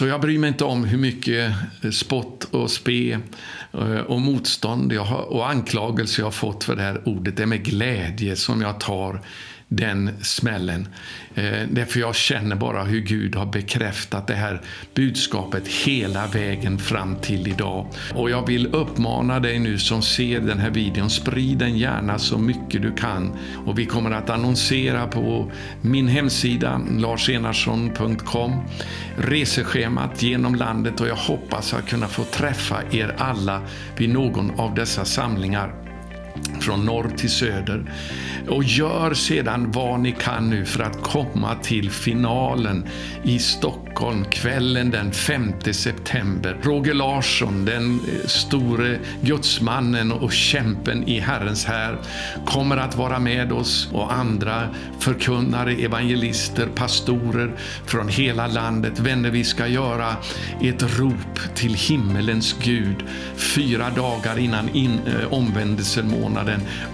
Så jag bryr mig inte om hur mycket eh, spott och spe eh, och motstånd jag har, och anklagelse jag har fått för det här ordet. Det är med glädje som jag tar den smällen. Eh, därför jag känner bara hur Gud har bekräftat det här budskapet hela vägen fram till idag. Och jag vill uppmana dig nu som ser den här videon, sprid den gärna så mycket du kan. Och vi kommer att annonsera på min hemsida, larsenarsson.com, reseschemat genom landet och jag hoppas att kunna få träffa er alla vid någon av dessa samlingar från norr till söder. Och gör sedan vad ni kan nu för att komma till finalen i Stockholm kvällen den 5 september. Roger Larsson, den eh, store gudsmannen och kämpen i Herrens här, kommer att vara med oss och andra förkunnare, evangelister, pastorer från hela landet. Vänner, vi ska göra ett rop till himmelens Gud fyra dagar innan in, eh, omvändelsemånaden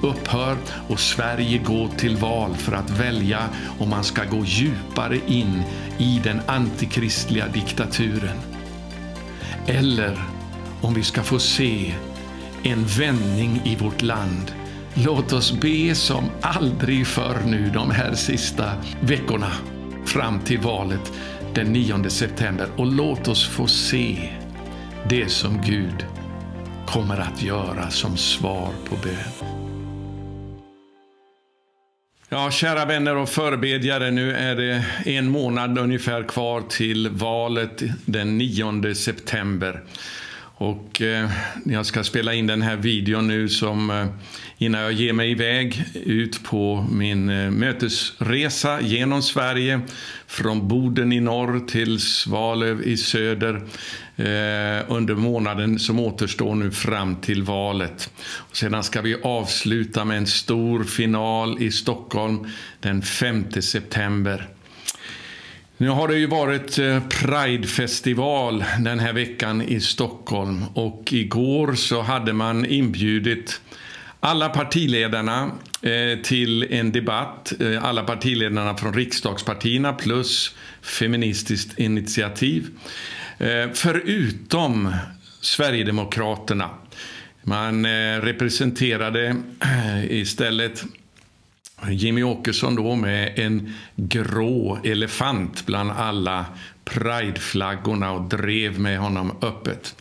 upphör och Sverige går till val för att välja om man ska gå djupare in i den antikristliga diktaturen. Eller om vi ska få se en vändning i vårt land. Låt oss be som aldrig förr nu de här sista veckorna fram till valet den 9 september och låt oss få se det som Gud kommer att göra som svar på bön. Ja, kära vänner och förebedjare, nu är det en månad ungefär kvar till valet den 9 september. Och eh, jag ska spela in den här videon nu som eh, innan jag ger mig iväg ut på min eh, mötesresa genom Sverige från Boden i norr till Svalöv i söder eh, under månaden som återstår nu fram till valet. Och sedan ska vi avsluta med en stor final i Stockholm den 5 september. Nu har det ju varit eh, Pridefestival den här veckan i Stockholm och igår så hade man inbjudit alla partiledarna eh, till en debatt. Eh, alla partiledarna från riksdagspartierna plus Feministiskt initiativ. Förutom Sverigedemokraterna. Man representerade istället Jimmy Åkesson då med en grå elefant bland alla prideflaggorna och drev med honom öppet.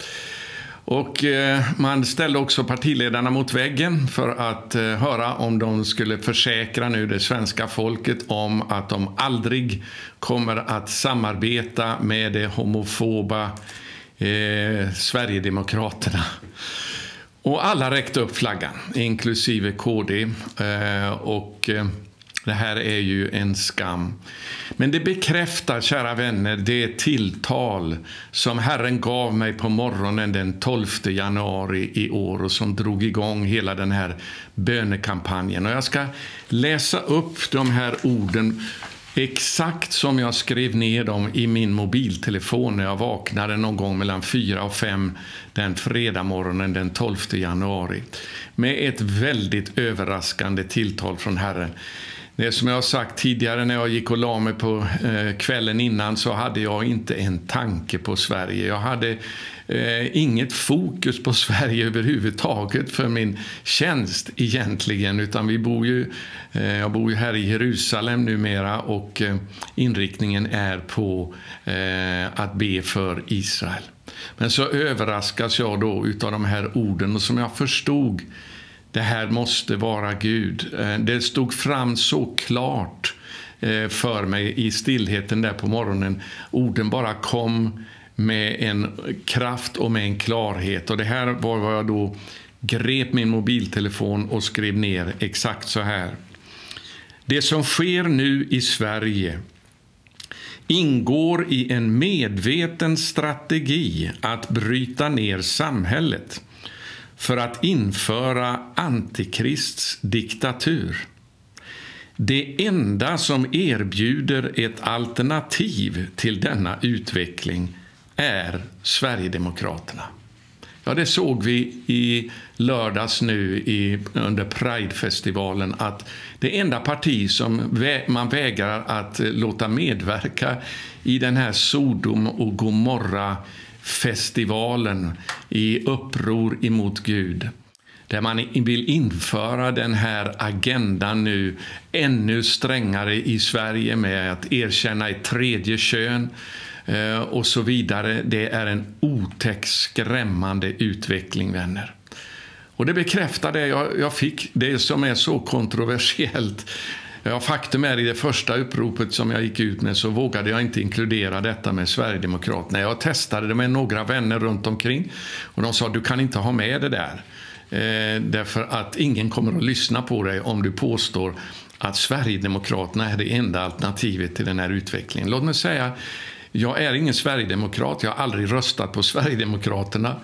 Och eh, man ställde också partiledarna mot väggen för att eh, höra om de skulle försäkra nu det svenska folket om att de aldrig kommer att samarbeta med det homofoba eh, Sverigedemokraterna. Och alla räckte upp flaggan, inklusive KD. Eh, och eh, det här är ju en skam. Men det bekräftar, kära vänner, det tilltal som Herren gav mig på morgonen den 12 januari i år och som drog igång hela den här bönekampanjen. Och jag ska läsa upp de här orden Exakt som jag skrev ner dem i min mobiltelefon när jag vaknade någon gång mellan 4 och 5 den fredag morgonen den 12 januari. Med ett väldigt överraskande tilltal från Herren. Det som jag har sagt tidigare när jag gick och la mig på eh, kvällen innan så hade jag inte en tanke på Sverige. Jag hade eh, inget fokus på Sverige överhuvudtaget för min tjänst egentligen. Utan vi bor ju, eh, jag bor ju här i Jerusalem numera och eh, inriktningen är på eh, att be för Israel. Men så överraskas jag då utav de här orden och som jag förstod det här måste vara Gud. Eh, det stod fram så klart eh, för mig i stillheten där på morgonen. Orden bara kom med en kraft och med en klarhet. Och det här var vad jag då grep min mobiltelefon och skrev ner exakt så här. Det som sker nu i Sverige ingår i en medveten strategi att bryta ner samhället för att införa Antikrists diktatur. Det enda som erbjuder ett alternativ till denna utveckling är Sverigedemokraterna. Ja, det såg vi i lördags nu i, under Pridefestivalen att det enda parti som vä man vägrar att låta medverka i den här Sodom och Gomorra-festivalen i uppror emot Gud där man vill införa den här agendan nu ännu strängare i Sverige med att erkänna ett tredje kön Eh, och så vidare. Det är en otäck, skrämmande utveckling, vänner. Och det bekräftar det jag, jag fick, det som är så kontroversiellt. Ja, faktum är i det första uppropet som jag gick ut med så vågade jag inte inkludera detta med Sverigedemokraterna. Jag testade det med några vänner runt omkring och de sa du kan inte ha med det där. Eh, därför att ingen kommer att lyssna på dig om du påstår att Sverigedemokraterna är det enda alternativet till den här utvecklingen. Låt mig säga jag är ingen sverigedemokrat, jag har aldrig röstat på Sverigedemokraterna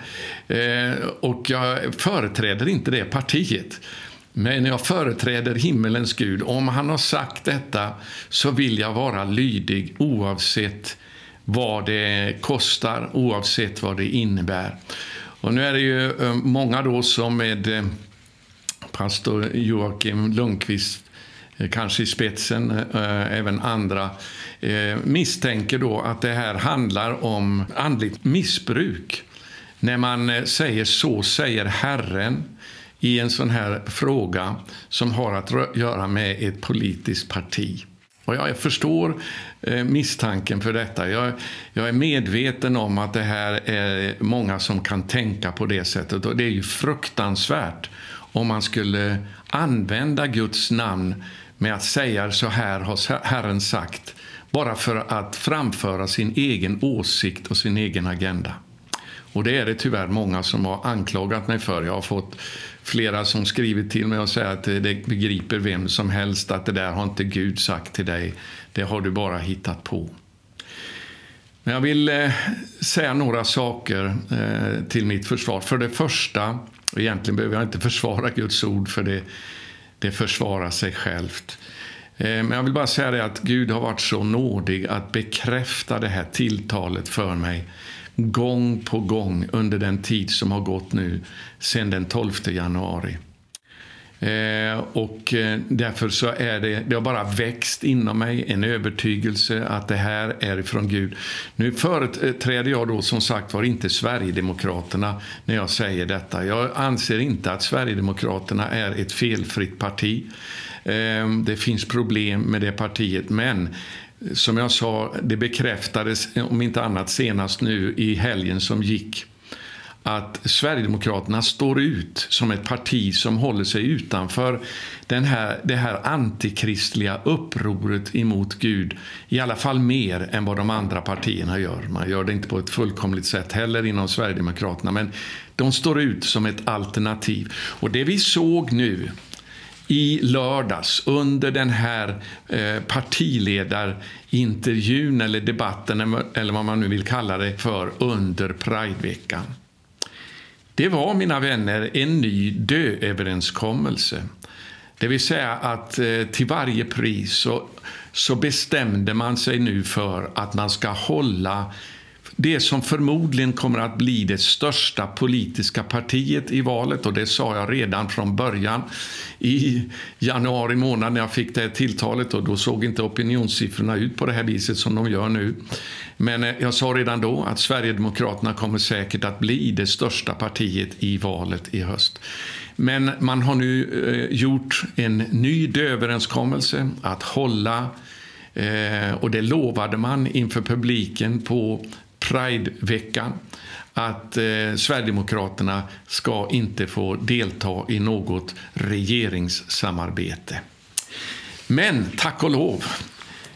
eh, och jag företräder inte det partiet. Men jag företräder himmelens Gud. Om han har sagt detta så vill jag vara lydig oavsett vad det kostar, oavsett vad det innebär. Och nu är det ju eh, många då som med eh, pastor Joakim Lundqvist eh, kanske i spetsen, även andra, Eh, misstänker då att det här handlar om andligt missbruk. När man eh, säger så säger Herren i en sån här fråga som har att göra med ett politiskt parti. Och jag förstår eh, misstanken för detta. Jag, jag, är medveten om att det här är många som kan tänka på det sättet. Och det är ju fruktansvärt om man skulle använda Guds namn med att säga så här har Herren sagt bara för att framföra sin egen åsikt och sin egen agenda. Och det är det tyvärr många som har anklagat mig för. Jag har fått flera som skrivit till mig och säger att det begriper vem som helst att det där har inte Gud sagt till dig. Det har du bara hittat på. Men jag vill eh, säga några saker eh, till mitt försvar. För det första, och egentligen behöver jag inte försvara Guds ord för det, det försvarar sig självt. Eh, men jag vill bara säga det att Gud har varit så nådig att bekräfta det här tilltalet för mig gång på gång under den tid som har gått nu sedan den 12 januari. Eh, och eh, därför så är det, det har bara växt inom mig en övertygelse att det här är från Gud. Nu företräder jag då som sagt var inte Sverigedemokraterna när jag säger detta. Jag anser inte att Sverigedemokraterna är ett felfritt parti. Ehm, det finns problem med det partiet, men som jag sa, det bekräftades om inte annat senast nu i helgen som gick att Sverigedemokraterna står ut som ett parti som håller sig utanför den här, det här antikristliga upproret emot Gud. I alla fall mer än vad de andra partierna gör. Man gör det inte på ett fullkomligt sätt heller inom Sverigedemokraterna. Men de står ut som ett alternativ. Och det vi såg nu i lördags under den här eh, partiledarintervjun eller debatten eller vad man nu vill kalla det för under Prideveckan. Det var, mina vänner, en ny dööverenskommelse. Det vill säga att eh, till varje pris så, så bestämde man sig nu för att man ska hålla det som förmodligen kommer att bli det största politiska partiet i valet och det sa jag redan från början i januari månad när jag fick det här tilltalet och då såg inte opinionssiffrorna ut på det här viset som de gör nu. Men eh, jag sa redan då att Sverigedemokraterna kommer säkert att bli det största partiet i valet i höst. Men man har nu eh, gjort en ny överenskommelse att hålla eh, och det lovade man inför publiken på Prideveckan att eh, Sverigedemokraterna ska inte få delta i något regeringssamarbete. Men tack och lov,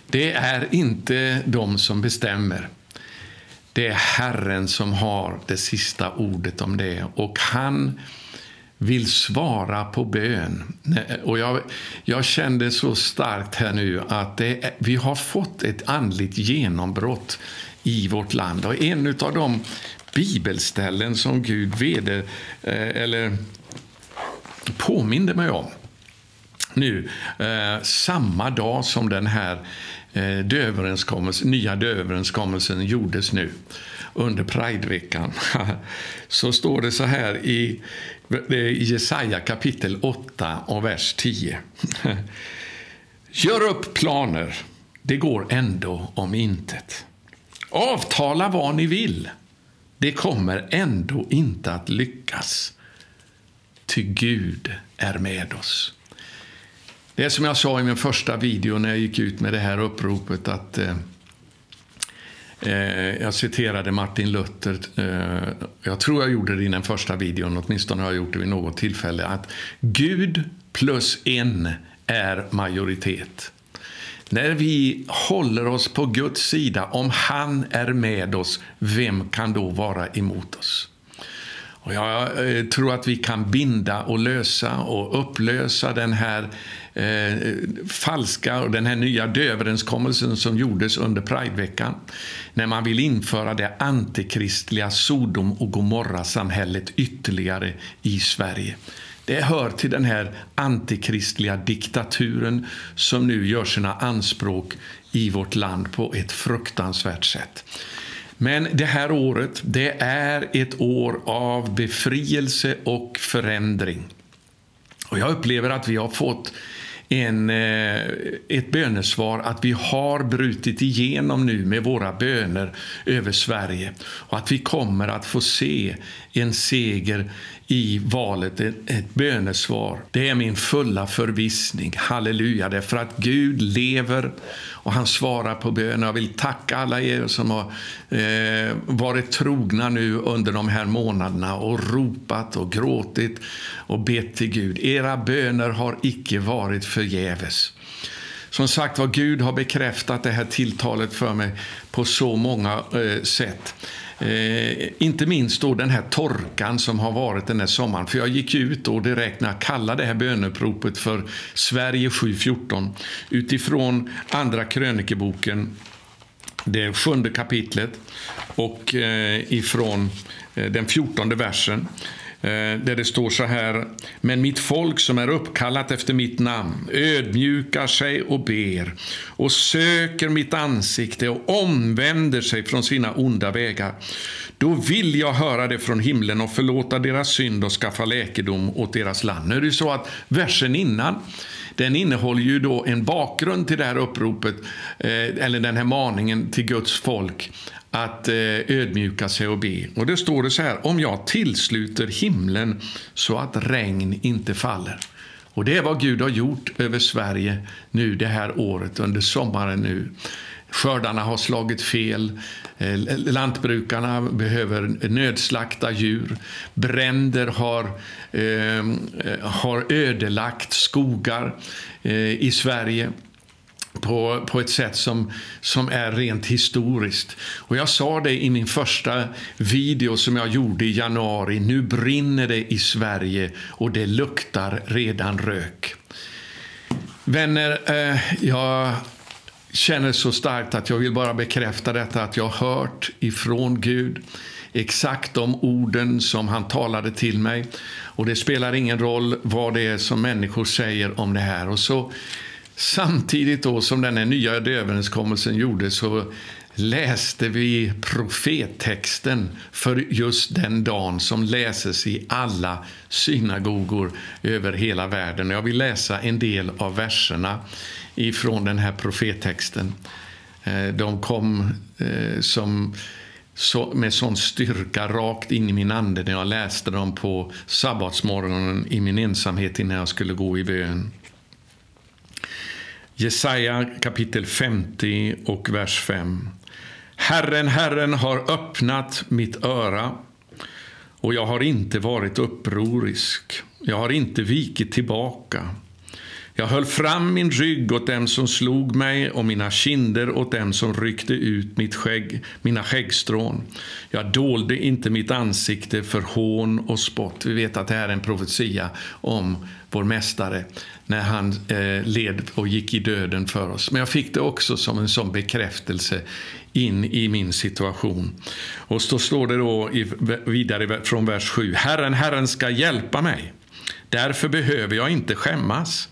det är inte de som bestämmer. Det är Herren som har det sista ordet om det. Och han vill svara på bön. Och jag, jag kände så starkt här nu att det, vi har fått ett andligt genombrott i vårt land. Och en av de bibelställen som Gud veder, eh, eller påminde mig om nu, eh, samma dag som den här eh, nya dööverenskommelsen gjordes nu under Prideveckan. Så står det så här i eh, Jesaja kapitel 8 och vers 10. Gör upp planer, det går ändå om intet. Avtala vad ni vill, det kommer ändå inte att lyckas. Ty Gud är med oss. Det är som jag sa i min första video när jag gick ut med det här uppropet att eh, eh jag citerade Martin Luther. Eh, jag tror jag gjorde det i den första videon, åtminstone har jag gjort det vid något tillfälle. Att Gud plus en är majoritet. När vi håller oss på Guds sida, om han är med oss, vem kan då vara emot oss? Och jag eh, tror att vi kan binda och lösa och upplösa den här eh, falska och den här nya överenskommelsen som gjordes under Prideveckan. När man vill införa det antikristliga Sodom och Gomorra-samhället ytterligare i Sverige. Det hör till den här antikristliga diktaturen som nu gör sina anspråk i vårt land på ett fruktansvärt sätt. Men det här året, det är ett år av befrielse och förändring. Och jag upplever att vi har fått en, eh, ett bönesvar att vi har brutit igenom nu med våra böner över Sverige och att vi kommer att få se en seger i valet, ett, ett bönesvar. Det är min fulla förvissning. Halleluja, därför att Gud lever och han svarar på bön. Jag vill tacka alla er som har eh, varit trogna nu under de här månaderna och ropat och gråtit och bett till Gud. Era böner har icke varit förgäves. Som sagt var, Gud har bekräftat det här tilltalet för mig på så många eh, sätt. Eh, inte minst då den här torkan som har varit den här sommaren. För jag gick ut då direkt när jag kallade det här böneuppropet för Sverige 7.14 utifrån Andra krönikeboken, det sjunde kapitlet och eh, ifrån eh, den fjortonde versen. Eh, där det står så här. Men mitt folk som är uppkallat efter mitt namn ödmjukar sig och ber och söker mitt ansikte och omvänder sig från sina onda vägar. Då vill jag höra det från himlen och förlåta deras synd och skaffa läkedom åt deras land. Nu är det så att versen innan den innehåller ju då en bakgrund till det här uppropet, eh, eller den här maningen till Guds folk att eh, ödmjuka sig och be. Och det står det så här, om jag tillsluter himlen så att regn inte faller. Och det är vad Gud har gjort över Sverige nu det här året, under sommaren nu. Skördarna har slagit fel, eh, lantbrukarna behöver nödslakta djur, bränder har, eh, har ödelagt skogar eh, i Sverige på, på ett sätt som, som är rent historiskt. Och jag sa det i min första video som jag gjorde i januari. Nu brinner det i Sverige och det luktar redan rök. Vänner, eh, jag känner så starkt att jag vill bara bekräfta detta att jag har hört ifrån Gud exakt de orden som han talade till mig. Och det spelar ingen roll vad det är som människor säger om det här. Och så Samtidigt då som den här nya överenskommelsen gjordes så läste vi profettexten för just den dagen som läses i alla synagogor över hela världen. Jag vill läsa en del av verserna ifrån den här profettexten. Eh, de kom eh, som med sån styrka rakt in i min ande när jag läste dem på sabbatsmorgonen i min ensamhet innan jag skulle gå i bön. Jesaja kapitel 50 och vers 5. Herren, Herren har öppnat mitt öra och jag har inte varit upprorisk. Jag har inte vikit tillbaka. Jag höll fram min rygg åt dem som slog mig och mina kinder åt dem som ryckte ut mitt skägg, mina skäggstrån. Jag dolde inte mitt ansikte för hån och spott. Vi vet att det här är en profetia om vår mästare när han eh, led och gick i döden för oss. Men jag fick det också som en sån bekräftelse in i min situation. Och så står det då vidare från vers 7. Herren, Herren ska hjälpa mig. Därför behöver jag inte skämmas.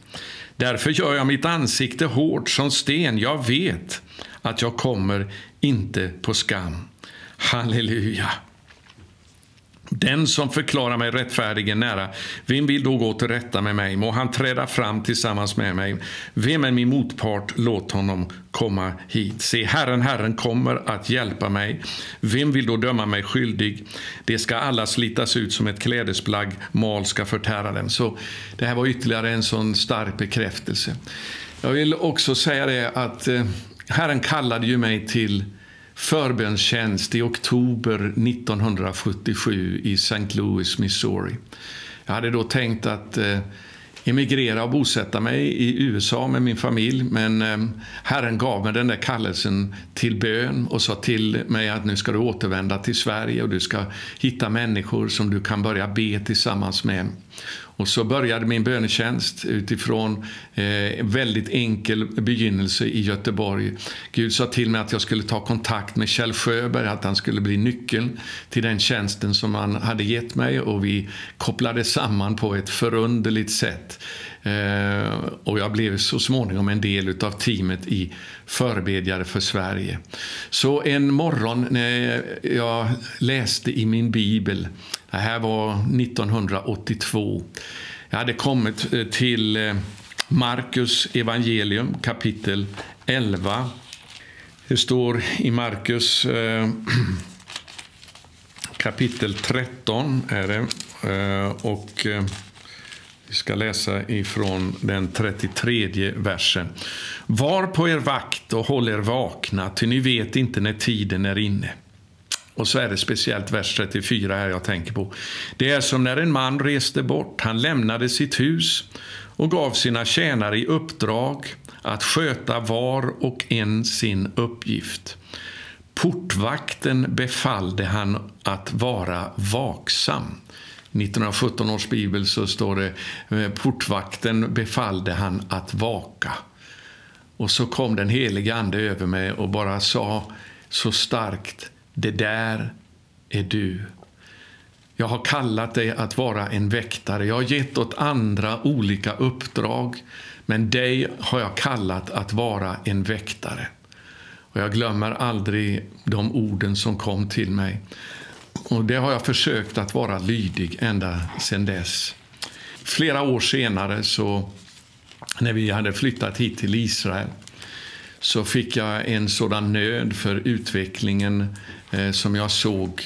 Därför gör jag mitt ansikte hårt som sten. Jag vet att jag kommer inte på skam. Halleluja. Den som förklarar mig rättfärdig är nära. Vem vill då gå till rätta med mig? Må han träda fram tillsammans med mig. Vem är min motpart? Låt honom komma hit. Se, Herren, Herren kommer att hjälpa mig. Vem vill då döma mig skyldig? Det ska alla slitas ut som ett klädesplagg, mal ska förtära dem. Så det här var ytterligare en sån stark bekräftelse. Jag vill också säga det att eh, Herren kallade ju mig till förbönstjänst i oktober 1977 i St. Louis, Missouri. Jag hade då tänkt att eh, emigrera och bosätta mig i USA med min familj men eh, Herren gav mig den där kallelsen till bön och sa till mig att nu ska du återvända till Sverige och du ska hitta människor som du kan börja be tillsammans med. Och så började min bönetjänst utifrån eh, väldigt enkel begynnelse i Göteborg. Gud sa till mig att jag skulle ta kontakt med Kjell Sjöberg, att han skulle bli nyckeln till den tjänsten som han hade gett mig och vi kopplade samman på ett förunderligt sätt. Eh, och jag blev så småningom en del av teamet i Förebedjare för Sverige. Så en morgon när jag läste i min bibel, det här var 1982, jag hade kommit eh, till eh, Markus evangelium kapitel 11. Det står i Markus eh, kapitel 13 är det. Och vi ska läsa ifrån den 33 versen. Var på er vakt och håll er vakna, ty ni vet inte när tiden är inne. Och så är det speciellt vers 34 här jag tänker på. Det är som när en man reste bort. Han lämnade sitt hus och gav sina tjänare i uppdrag att sköta var och en sin uppgift. Portvakten befallde han att vara vaksam. 1917 års bibel så står det eh, portvakten befallde han att vaka. Och så kom den helige ande över mig och bara sa så starkt, det där är du. Jag har kallat dig att vara en väktare. Jag har gett åt andra olika uppdrag, men dig har jag kallat att vara en väktare. Och jag glömmer aldrig de orden som kom till mig. Och det har jag försökt att vara lydig ända sedan dess. Flera år senare, så, när vi hade flyttat hit till Israel, så fick jag en sådan nöd för utvecklingen Eh, som jag såg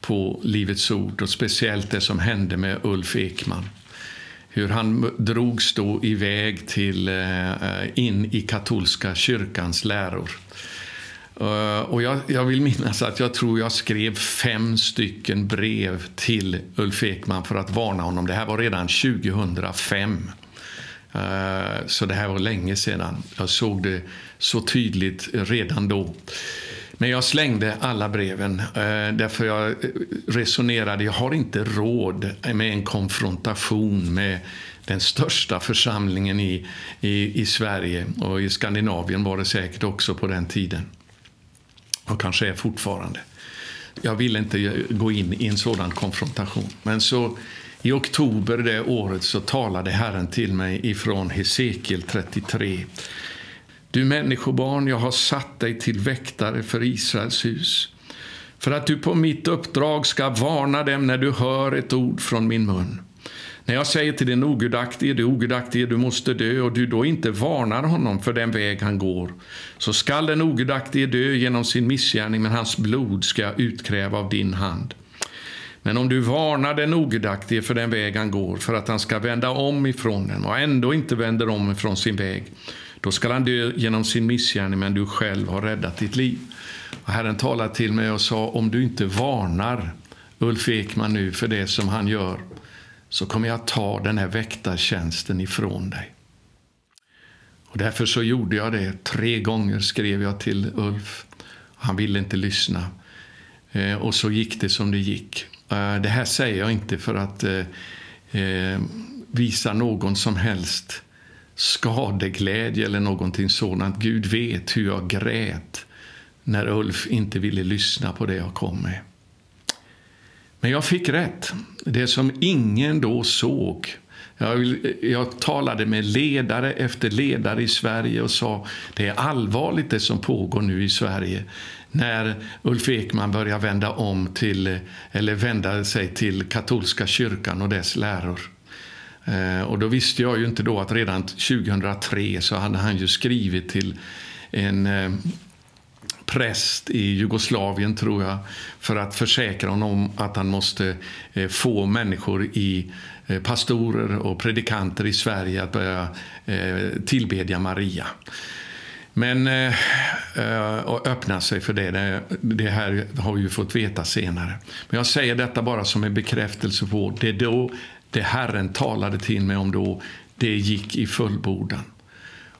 på Livets Ord och speciellt det som hände med Ulf Ekman. Hur han drogs då iväg till, eh, eh, in i katolska kyrkans läror. Uh, och jag, jag, vill minnas att jag tror jag skrev fem stycken brev till Ulf Ekman för att varna honom. Det här var redan 2005. Uh, så det här var länge sedan. Jag såg det så tydligt redan då. Men jag slängde alla breven eh, därför jag eh, resonerade, jag har inte råd med en konfrontation med den största församlingen i, i, i Sverige och i Skandinavien var det säkert också på den tiden och kanske är fortfarande. Jag ville inte eh, gå in i en sådan konfrontation. Men så i oktober det året så talade Herren till mig ifrån Hesekiel 33. Du människobarn, jag har satt dig till väktare för Israels hus för att du på mitt uppdrag ska varna dem när du hör ett ord från min mun. När jag säger till den ogudaktige, du ogudaktige, du måste dö och du då inte varnar honom för den väg han går, så skall den ogudaktige dö genom sin missgärning, men hans blod ska jag utkräva av din hand. Men om du varnar den ogudaktige för den väg han går, för att han ska vända om ifrån den och ändå inte vänder om ifrån sin väg, då skall han dö genom sin missgärning, men du själv har räddat ditt liv. Och Herren talade till mig och sa, om du inte varnar Ulf Ekman nu för det som han gör, så kommer jag ta den här väktartjänsten ifrån dig. Och därför så gjorde jag det. Tre gånger skrev jag till Ulf. Han ville inte lyssna. Eh, och så gick det som det gick. Eh, det här säger jag inte för att eh, eh visa någon som helst skadeglädje eller någonting sådant. Gud vet hur jag grät när Ulf inte ville lyssna på det jag kom med. Men jag fick rätt. Det som ingen då såg. Jag, jag, talade med ledare efter ledare i Sverige och sa det är allvarligt det som pågår nu i Sverige. när Ulf Ekman börjar vända om till, eller vända sig till katolska kyrkan och dess läror. Eh, och då visste jag ju inte då att redan 2003 så hade han ju skrivit till en eh, präst i Jugoslavien, tror jag, för att försäkra honom att han måste eh, få människor i pastorer och predikanter i Sverige att börja tillbedja Maria. Men och öppna sig för det, det, det här har vi ju fått veta senare. Men jag säger detta bara som en bekräftelse på det då det Herren talade till mig om då, det gick i fullbordan.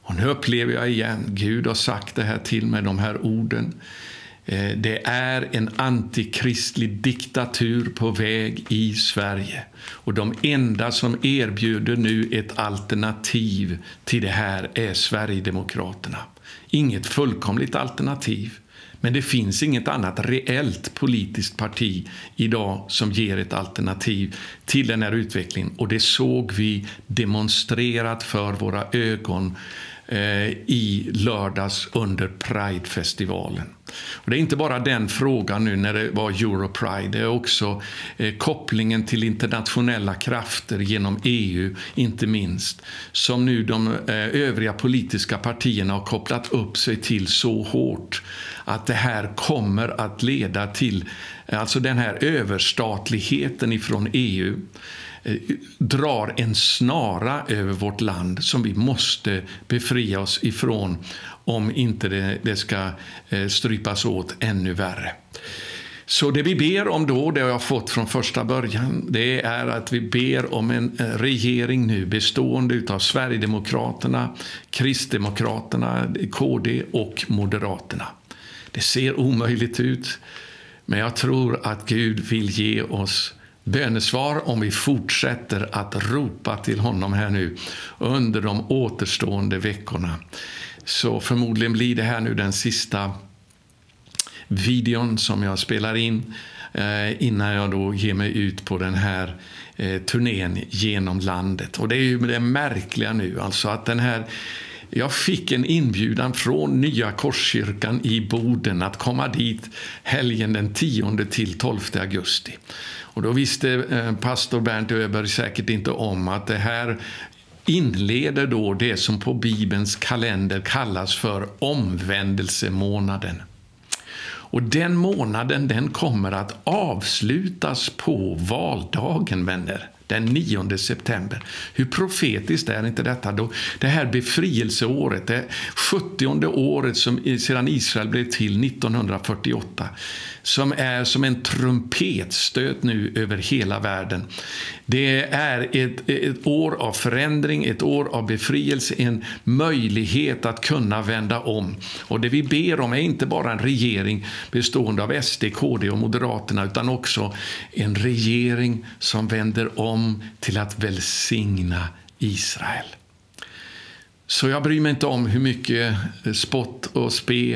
Och nu upplever jag igen, Gud har sagt det här till mig, de här orden. Eh, det är en antikristlig diktatur på väg i Sverige. Och de enda som erbjuder nu ett alternativ till det här är Sverigedemokraterna. Inget fullkomligt alternativ. Men det finns inget annat reellt politiskt parti idag som ger ett alternativ till den här utvecklingen. Och det såg vi demonstrerat för våra ögon Eh, i lördags under Pridefestivalen. Och det är inte bara den frågan nu när det var Europride, det är också eh, kopplingen till internationella krafter genom EU, inte minst, som nu de eh, övriga politiska partierna har kopplat upp sig till så hårt att det här kommer att leda till, alltså den här överstatligheten ifrån EU Eh, drar en snara över vårt land som vi måste befria oss ifrån om inte det, det ska eh, strypas åt ännu värre. Så det vi ber om då, det har jag fått från första början, det är att vi ber om en eh, regering nu bestående av Sverigedemokraterna, Kristdemokraterna, KD och Moderaterna. Det ser omöjligt ut, men jag tror att Gud vill ge oss bönesvar om vi fortsätter att ropa till honom här nu under de återstående veckorna. Så förmodligen blir det här nu den sista videon som jag spelar in eh, innan jag då ger mig ut på den här eh, turnén genom landet. Och det är ju det märkliga nu, alltså att den här jag fick en inbjudan från Nya Korskyrkan i Boden att komma dit helgen den 10 till 12 augusti. Och då visste eh, pastor Bernt Öberg säkert inte om att det här inleder då det som på Bibelns kalender kallas för omvändelsemånaden. Och den månaden den kommer att avslutas på valdagen, vänner den 9 september. Hur profetiskt är inte detta? Då? Det här befrielseåret, det 70 året som, sedan Israel blev till 1948, som är som en trumpetstöt nu över hela världen. Det är ett, ett år av förändring, ett år av befrielse, en möjlighet att kunna vända om. Och det vi ber om är inte bara en regering bestående av SD, KD och Moderaterna, utan också en regering som vänder om till att välsigna Israel. Så jag bryr mig inte om hur mycket eh, spott och spe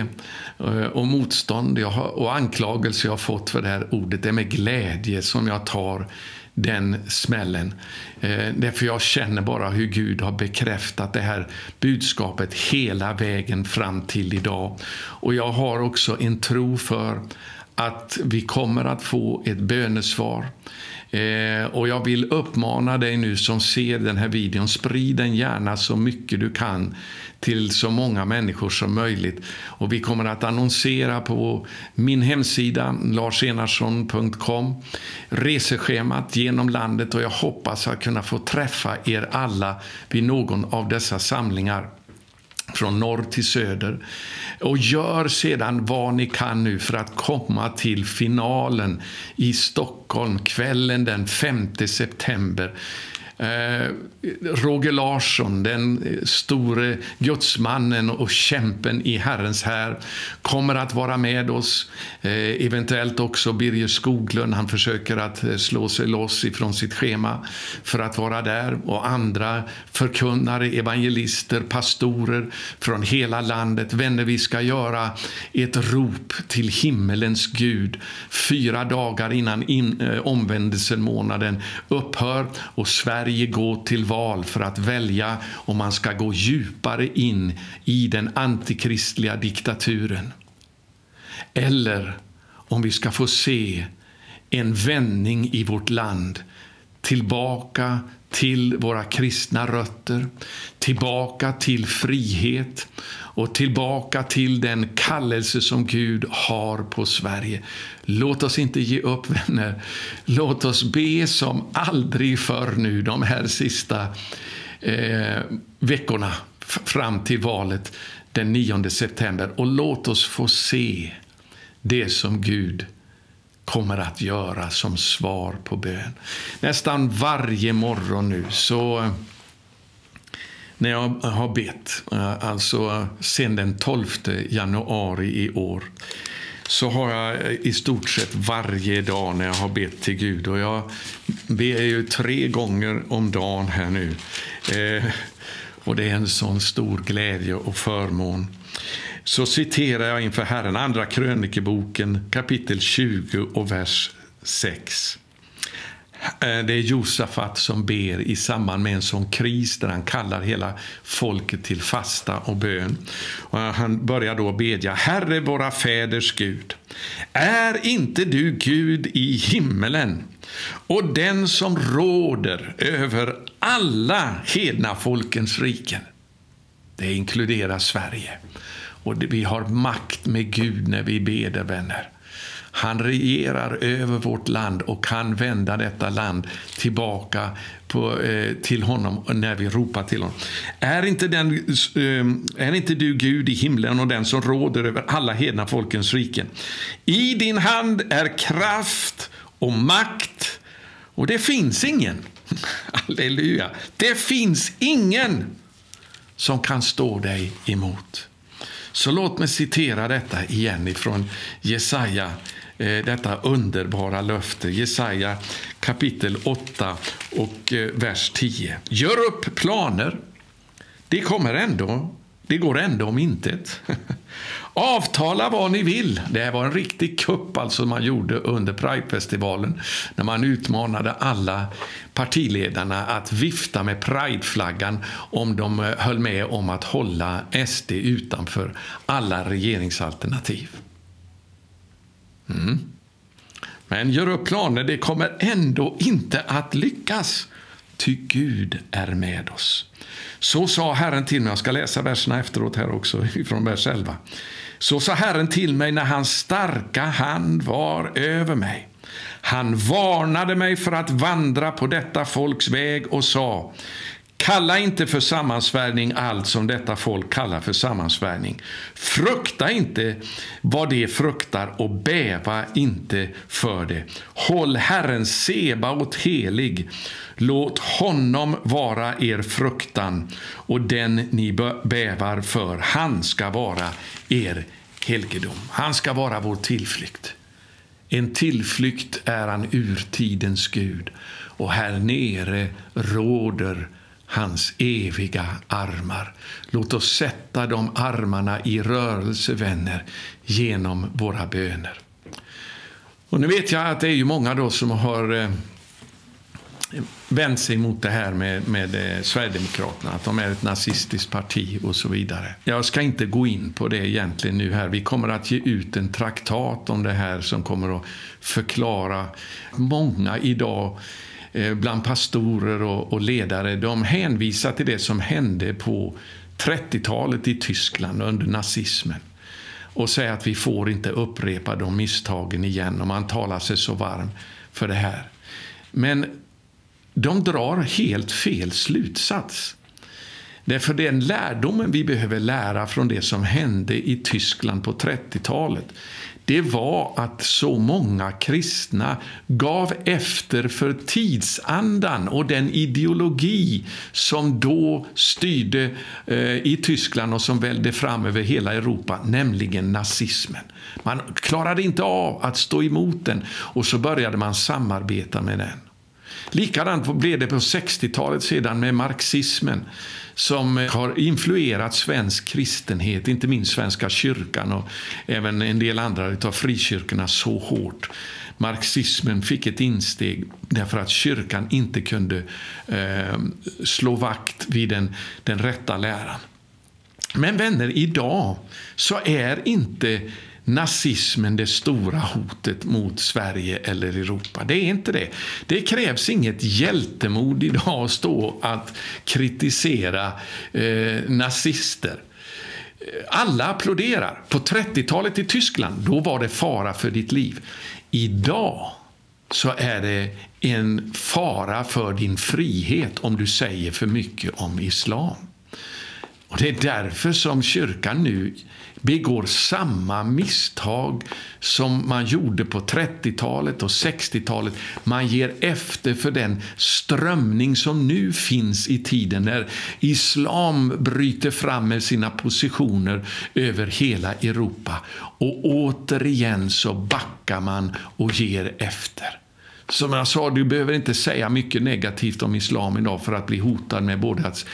eh, och motstånd jag har, och anklagelse jag har fått för det här ordet. Det är med glädje som jag tar den smällen. Eh, därför jag känner bara hur Gud har bekräftat det här budskapet hela vägen fram till idag. Och jag har också en tro för att vi kommer att få ett bönesvar. Eh, och jag vill uppmana dig nu som ser den här videon, sprid den gärna så mycket du kan till så många människor som möjligt. Och vi kommer att annonsera på min hemsida, larsenarsson.com, reseschemat genom landet och jag hoppas att kunna få träffa er alla vid någon av dessa samlingar från norr till söder. Och gör sedan vad ni kan nu för att komma till finalen i Stockholm kvällen den 5 september. Eh, Roger Larsson, den eh, store gudsmannen och kämpen i Herrens här, kommer att vara med oss. Eh, eventuellt också Birger Skoglund. Han försöker att eh, slå sig loss ifrån sitt schema för att vara där. Och andra förkunnare, evangelister, pastorer från hela landet. Vänner, vi ska göra ett rop till himmelens Gud fyra dagar innan in, eh, omvändelsemånaden upphör och Sverige Sverige gå till val för att välja om man ska gå djupare in i den antikristliga diktaturen. eller om vi ska få se en vändning i vårt land tillbaka till våra kristna rötter, tillbaka till frihet och tillbaka till den kallelse som Gud har på Sverige. Låt oss inte ge upp, vänner. Låt oss be som aldrig förr nu de här sista eh, veckorna fram till valet den 9 september och låt oss få se det som Gud kommer att göra som svar på bön. Nästan varje morgon nu så eh, när jag har bett, eh, alltså sen den 12 januari i år, så har jag eh, i stort sett varje dag när jag har bett till Gud, och jag ber ju tre gånger om dagen här nu, eh, och det är en sån stor glädje och förmån så citerar jag inför Herren Andra krönikeboken kapitel 20 och vers 6. Eh, det är Josafat som ber i samband med en sån kris där han kallar hela folket till fasta och bön. Och han börjar då bedja, Herre våra fäders Gud, är inte du Gud i himmelen och den som råder över alla hedna folkens riken? Det inkluderar Sverige. Och vi har makt med Gud när vi ber, vänner. Han regerar över vårt land och kan vända detta land tillbaka på, eh, till honom när vi ropar till honom. Är inte, den, eh, är inte du Gud i himlen och den som råder över alla hedna folkens riken? I din hand är kraft och makt och det finns ingen, halleluja, det finns ingen som kan stå dig emot. Så låt mig citera detta igen ifrån Jesaja, eh, detta underbara löfte. Jesaja kapitel 8 och eh, vers 10. Gör upp planer. Det kommer ändå, det går ändå om intet. Avtala vad ni vill. Det här var en riktig kupp alltså man gjorde under Pridefestivalen när man utmanade alla partiledarna att vifta med prideflaggan om de eh, höll med om att hålla SD utanför alla regeringsalternativ. Mm. Men gör upp planer, det kommer ändå inte att lyckas. Ty Gud är med oss. Så sa Herren till mig, jag ska läsa verserna efteråt här också, från vers 11. Så sa Herren till mig när hans starka hand var över mig. Han varnade mig för att vandra på detta folks väg och sa Kalla inte för sammansvärjning allt som detta folk kallar för sammansvärjning. Frukta inte vad det fruktar och bäva inte för det. Håll Herren Sebaot helig. Låt honom vara er fruktan och den ni bävar för. Han ska vara er helgedom. Han ska vara vår tillflykt. En tillflykt är han urtidens Gud och här nere råder hans eviga armar. Låt oss sätta de armarna i rörelse, vänner, genom våra böner. Och nu vet jag att det är ju många då som har eh, vänt sig mot det här med, med eh, Sverigedemokraterna, att de är ett nazistiskt parti och så vidare. Jag ska inte gå in på det egentligen nu här. Vi kommer att ge ut en traktat om det här som kommer att förklara. Många idag Eh, bland pastorer och, och ledare, de hänvisar till det som hände på 30-talet i Tyskland under nazismen och säger att vi får inte upprepa de misstagen igen och man talar sig så varm för det här. Men de drar helt fel slutsats. Därför den lärdomen vi behöver lära från det som hände i Tyskland på 30-talet det var att så många kristna gav efter för tidsandan och den ideologi som då styrde eh, i Tyskland och som välde fram över hela Europa, nämligen nazismen. Man klarade inte av att stå emot den och så började man samarbeta med den. Likadant blev det på 60-talet sedan med marxismen som eh, har influerat svensk kristenhet, inte minst Svenska kyrkan och även en del andra av frikyrkorna så hårt. Marxismen fick ett insteg därför att kyrkan inte kunde eh, slå vakt vid den, den rätta läran. Men vänner, idag så är inte nazismen det stora hotet mot Sverige eller Europa. Det är inte det. Det krävs inget hjältemod idag att stå att kritisera eh, nazister. Alla applåderar. På 30-talet i Tyskland, då var det fara för ditt liv. Idag så är det en fara för din frihet om du säger för mycket om islam. Och Det är därför som kyrkan nu begår samma misstag som man gjorde på 30-talet och 60-talet. Man ger efter för den strömning som nu finns i tiden när islam bryter fram med sina positioner över hela Europa. Och återigen så backar man och ger efter. Som jag sa, du behöver inte säga mycket negativt om islam idag för att bli hotad med både att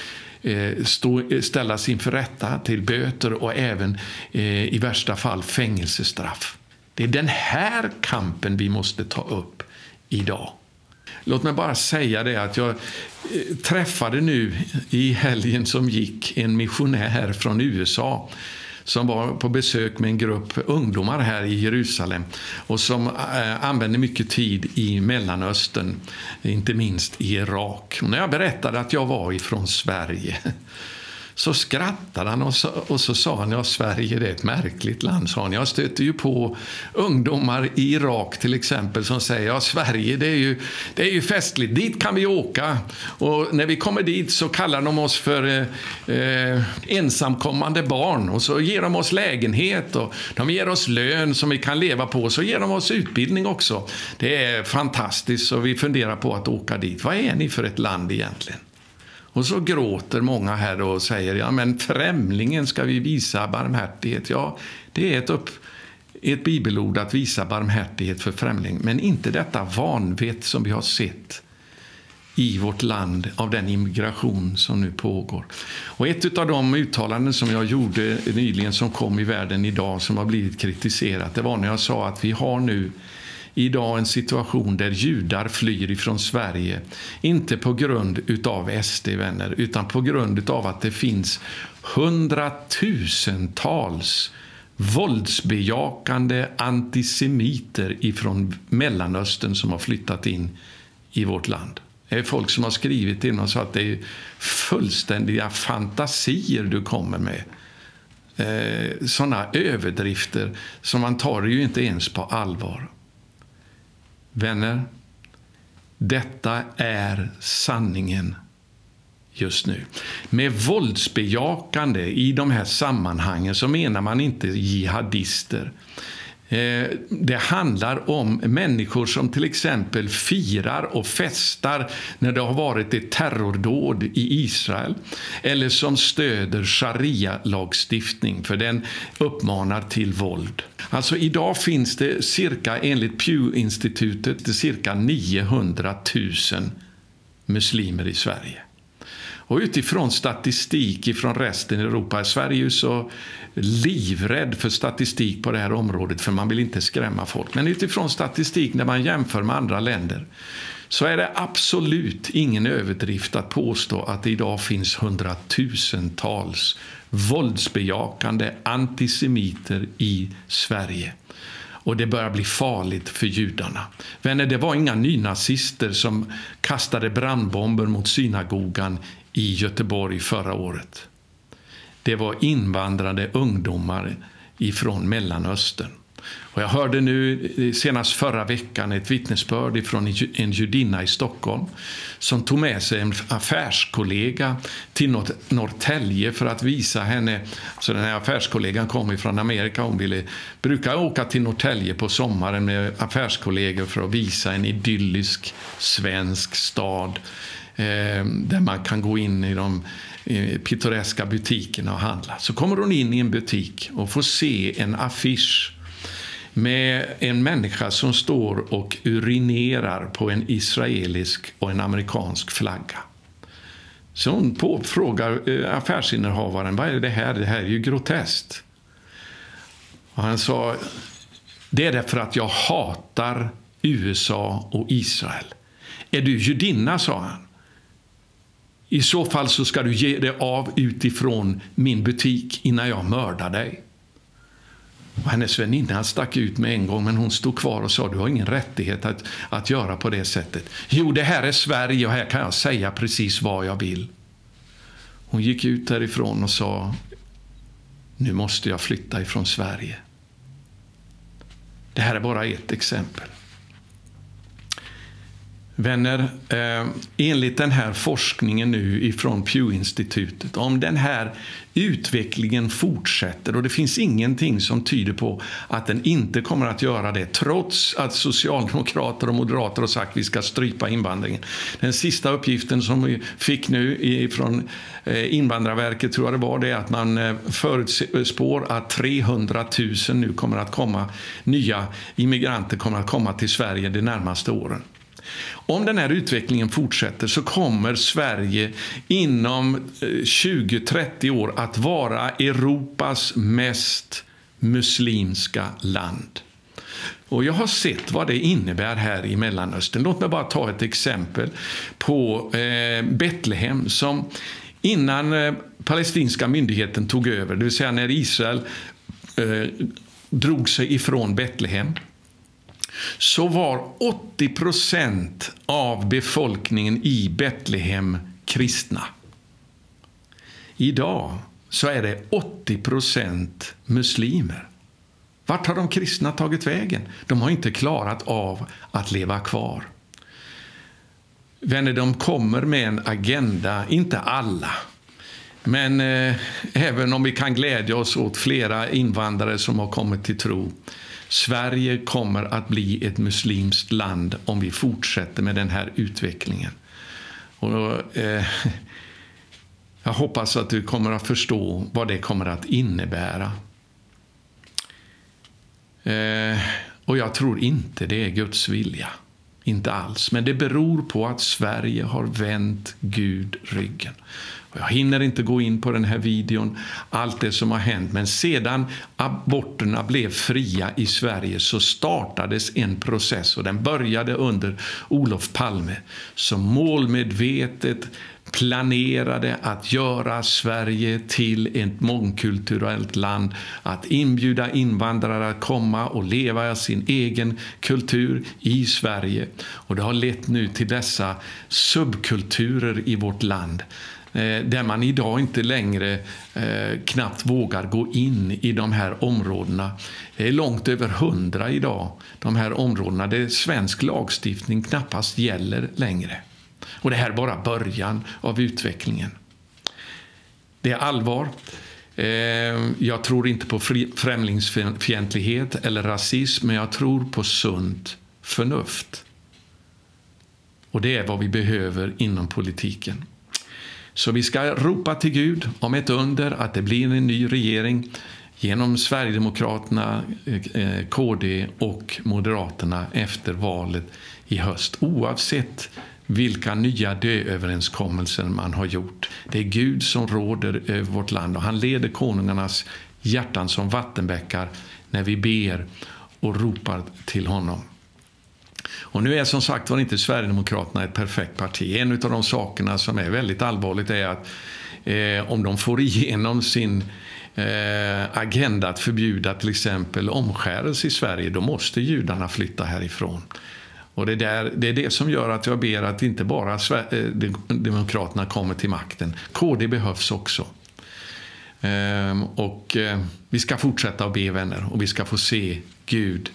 Eh, stå, eh, ställas inför rätta till böter och även eh, i värsta fall fängelsestraff. Det är den här kampen vi måste ta upp idag. Låt mig bara säga det att jag träffade nu i helgen som gick en missionär från USA som var på besök med en grupp ungdomar här i Jerusalem och som eh, använde mycket tid i Mellanöstern, inte minst i Irak. Och när jag berättade att jag var ifrån Sverige så skrattade han och så, och så sa han, ja Sverige det är ett märkligt land, sa han. Jag stöter ju på ungdomar i Irak till exempel som säger, ja Sverige det är ju, det är ju festligt, dit kan vi åka. Och när vi kommer dit så kallar de oss för eh, eh, ensamkommande barn och så ger de oss lägenhet och de ger oss lön som vi kan leva på och så ger de oss utbildning också. Det är fantastiskt och vi funderar på att åka dit. Vad är ni för ett land egentligen? Och så gråter många här och säger ja men främlingen ska vi visa barmhärtighet. Ja, det är ett, upp, ett bibelord att visa barmhärtighet för främling, men inte detta vanvett som vi har sett i vårt land av den immigration som nu pågår. Och ett av de uttalanden som jag gjorde nyligen som kom i världen idag som har blivit kritiserat, det var när jag sa att vi har nu idag en situation där judar flyr ifrån Sverige. Inte på grund utav SD, vänner, utan på grund av att det finns hundratusentals våldsbejakande antisemiter ifrån Mellanöstern som har flyttat in i vårt land. Det är folk som har skrivit till sagt att det är fullständiga fantasier du kommer med. Eh, sådana överdrifter som man tar ju inte ens på allvar. Vänner, detta är sanningen just nu. Med våldsbejakande i de här sammanhangen så menar man inte jihadister. Eh, det handlar om människor som till exempel firar och festar när det har varit ett terrordåd i Israel eller som stöder sharia-lagstiftning, för den uppmanar till våld. Alltså idag finns det cirka, enligt Pew-institutet, cirka 900 000 muslimer i Sverige. Och utifrån statistik från resten av Europa, Sverige är så livrädd för statistik på det här området för man vill inte skrämma folk. Men utifrån statistik när man jämför med andra länder så är det absolut ingen överdrift att påstå att det idag finns hundratusentals våldsbejakande antisemiter i Sverige. Och det börjar bli farligt för judarna. Vänner, det var inga nynazister som kastade brandbomber mot synagogan i Göteborg förra året. Det var invandrade ungdomar ifrån Mellanöstern. Och jag hörde nu eh, senast förra veckan ett vittnesbörd från en judinna i Stockholm som tog med sig en affärskollega till Norrtälje för att visa henne. Så den här affärskollegan kom från Amerika. Hon ville, brukar åka till Norrtälje på sommaren med affärskollegor för att visa en idyllisk svensk stad Eh, där man kan gå in i de pittoreska butikerna och handla. Så kommer hon in i en butik och får se en affisch med en människa som står och urinerar på en israelisk och en amerikansk flagga. Så hon frågar eh, affärsinnehavaren vad är det här Det här är ju groteskt. Och han sa det är därför att jag hatar USA och Israel. Är du judinna, sa han. I så fall så ska du ge dig av utifrån min butik innan jag mördar dig. Och hennes väninna stack ut med en gång, men hon stod kvar och sa du har ingen rättighet att, att göra på det sättet. Jo, det här är Sverige och här kan jag säga precis vad jag vill. Hon gick ut därifrån och sa nu måste jag flytta ifrån Sverige. Det här är bara ett exempel. Vänner, eh, enligt den här forskningen nu ifrån Pew-institutet, om den här utvecklingen fortsätter och det finns ingenting som tyder på att den inte kommer att göra det trots att socialdemokrater och moderater har sagt att vi ska strypa invandringen. Den sista uppgiften som vi fick nu från eh, Invandrarverket tror jag det var det att man eh, förutspår att 300 000 nu kommer att komma, nya immigranter kommer att komma till Sverige de närmaste åren. Om den här utvecklingen fortsätter så kommer Sverige inom eh, 20-30 år att vara Europas mest muslimska land. Och Jag har sett vad det innebär här i Mellanöstern. Låt mig bara ta ett exempel på eh, Betlehem som innan eh, palestinska myndigheten tog över, det vill säga när Israel eh, drog sig ifrån Betlehem så var 80 procent av befolkningen i Betlehem kristna. Idag så är det 80 procent muslimer. Vart har de kristna tagit vägen? De har inte klarat av att leva kvar. Vänner, de kommer med en agenda, inte alla. Men eh, även om vi kan glädja oss åt flera invandrare som har kommit till tro Sverige kommer att bli ett muslimskt land om vi fortsätter med den här utvecklingen. Och, eh, jag hoppas att du kommer att förstå vad det kommer att innebära. Eh, och jag tror inte det är Guds vilja. Inte alls. Men det beror på att Sverige har vänt Gud ryggen. Jag hinner inte gå in på den här videon, allt det som har hänt. Men sedan aborterna blev fria i Sverige så startades en process och den började under Olof Palme som målmedvetet planerade att göra Sverige till ett mångkulturellt land, att inbjuda invandrare att komma och leva sin egen kultur i Sverige. Och det har lett nu till dessa subkulturer i vårt land Eh, där man idag inte längre eh, knappt vågar gå in i de här områdena. Det är långt över hundra idag, de här områdena där svensk lagstiftning knappast gäller längre. Och det här är bara början av utvecklingen. Det är allvar. Eh, jag tror inte på främlingsfientlighet eller rasism, men jag tror på sunt förnuft. Och det är vad vi behöver inom politiken. Så vi ska ropa till Gud om ett under, att det blir en ny regering genom Sverigedemokraterna, eh, eh, KD och Moderaterna efter valet i höst. Oavsett vilka nya dööverenskommelser man har gjort. Det är Gud som råder över vårt land och han leder konungarnas hjärtan som vattenbäckar när vi ber och ropar till honom. Och nu är som sagt var inte Sverigedemokraterna ett perfekt parti. En av de sakerna som är väldigt allvarligt är att eh, om de får igenom sin eh, agenda att förbjuda till exempel omskärelse i Sverige, då måste judarna flytta härifrån. Och det, där, det är det som gör att jag ber att inte bara eh, Demokraterna kommer till makten. KD behövs också. Ehm, och eh, vi ska fortsätta att be vänner och vi ska få se Gud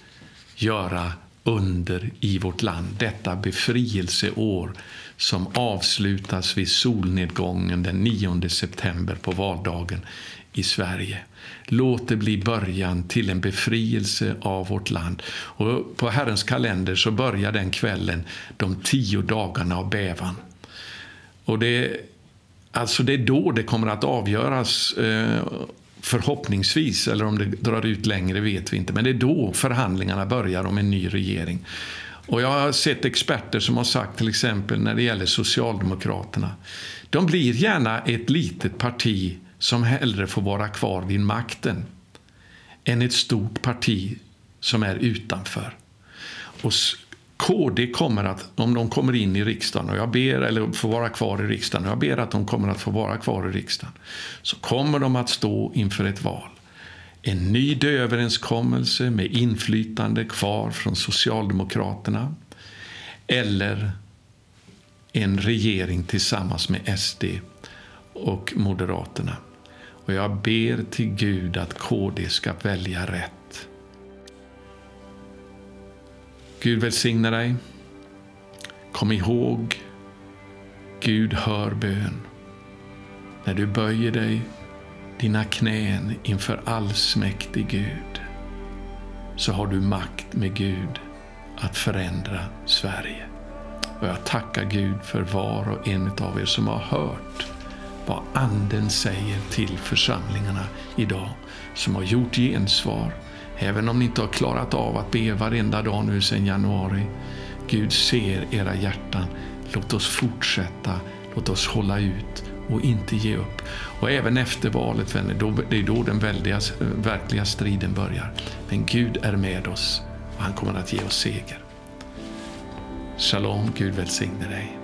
göra under i vårt land. Detta befrielseår som avslutas vid solnedgången den 9 september på valdagen i Sverige. Låt det bli början till en befrielse av vårt land. Och på Herrens kalender så börjar den kvällen de tio dagarna av bävan. Och det, alltså det är då det kommer att avgöras eh, Förhoppningsvis, eller om det drar ut längre vet vi inte. Men det är då förhandlingarna börjar om en ny regering. Och jag har sett experter som har sagt till exempel när det gäller Socialdemokraterna. De blir gärna ett litet parti som hellre får vara kvar vid makten än ett stort parti som är utanför. Och KD kommer att, om de kommer in i riksdagen, och jag ber, eller får vara kvar i riksdagen, och jag ber att de kommer att få vara kvar i riksdagen, så kommer de att stå inför ett val. en ny överenskommelse med inflytande kvar från Socialdemokraterna eller en regering tillsammans med SD och Moderaterna. Och jag ber till Gud att KD ska välja rätt. Gud välsigna dig. Kom ihåg, Gud hör bön. När du böjer dig dina knän inför allsmäktig Gud så har du makt med Gud att förändra Sverige. Och jag tackar Gud för var och en av er som har hört vad Anden säger till församlingarna idag, som har gjort gensvar, även om ni inte har klarat av att be varenda dag nu sedan januari. Gud ser era hjärtan. Låt oss fortsätta, låt oss hålla ut och inte ge upp. Och även efter valet, vänner, då, det är då den väldiga, verkliga striden börjar. Men Gud är med oss och han kommer att ge oss seger. Shalom, Gud välsigne dig.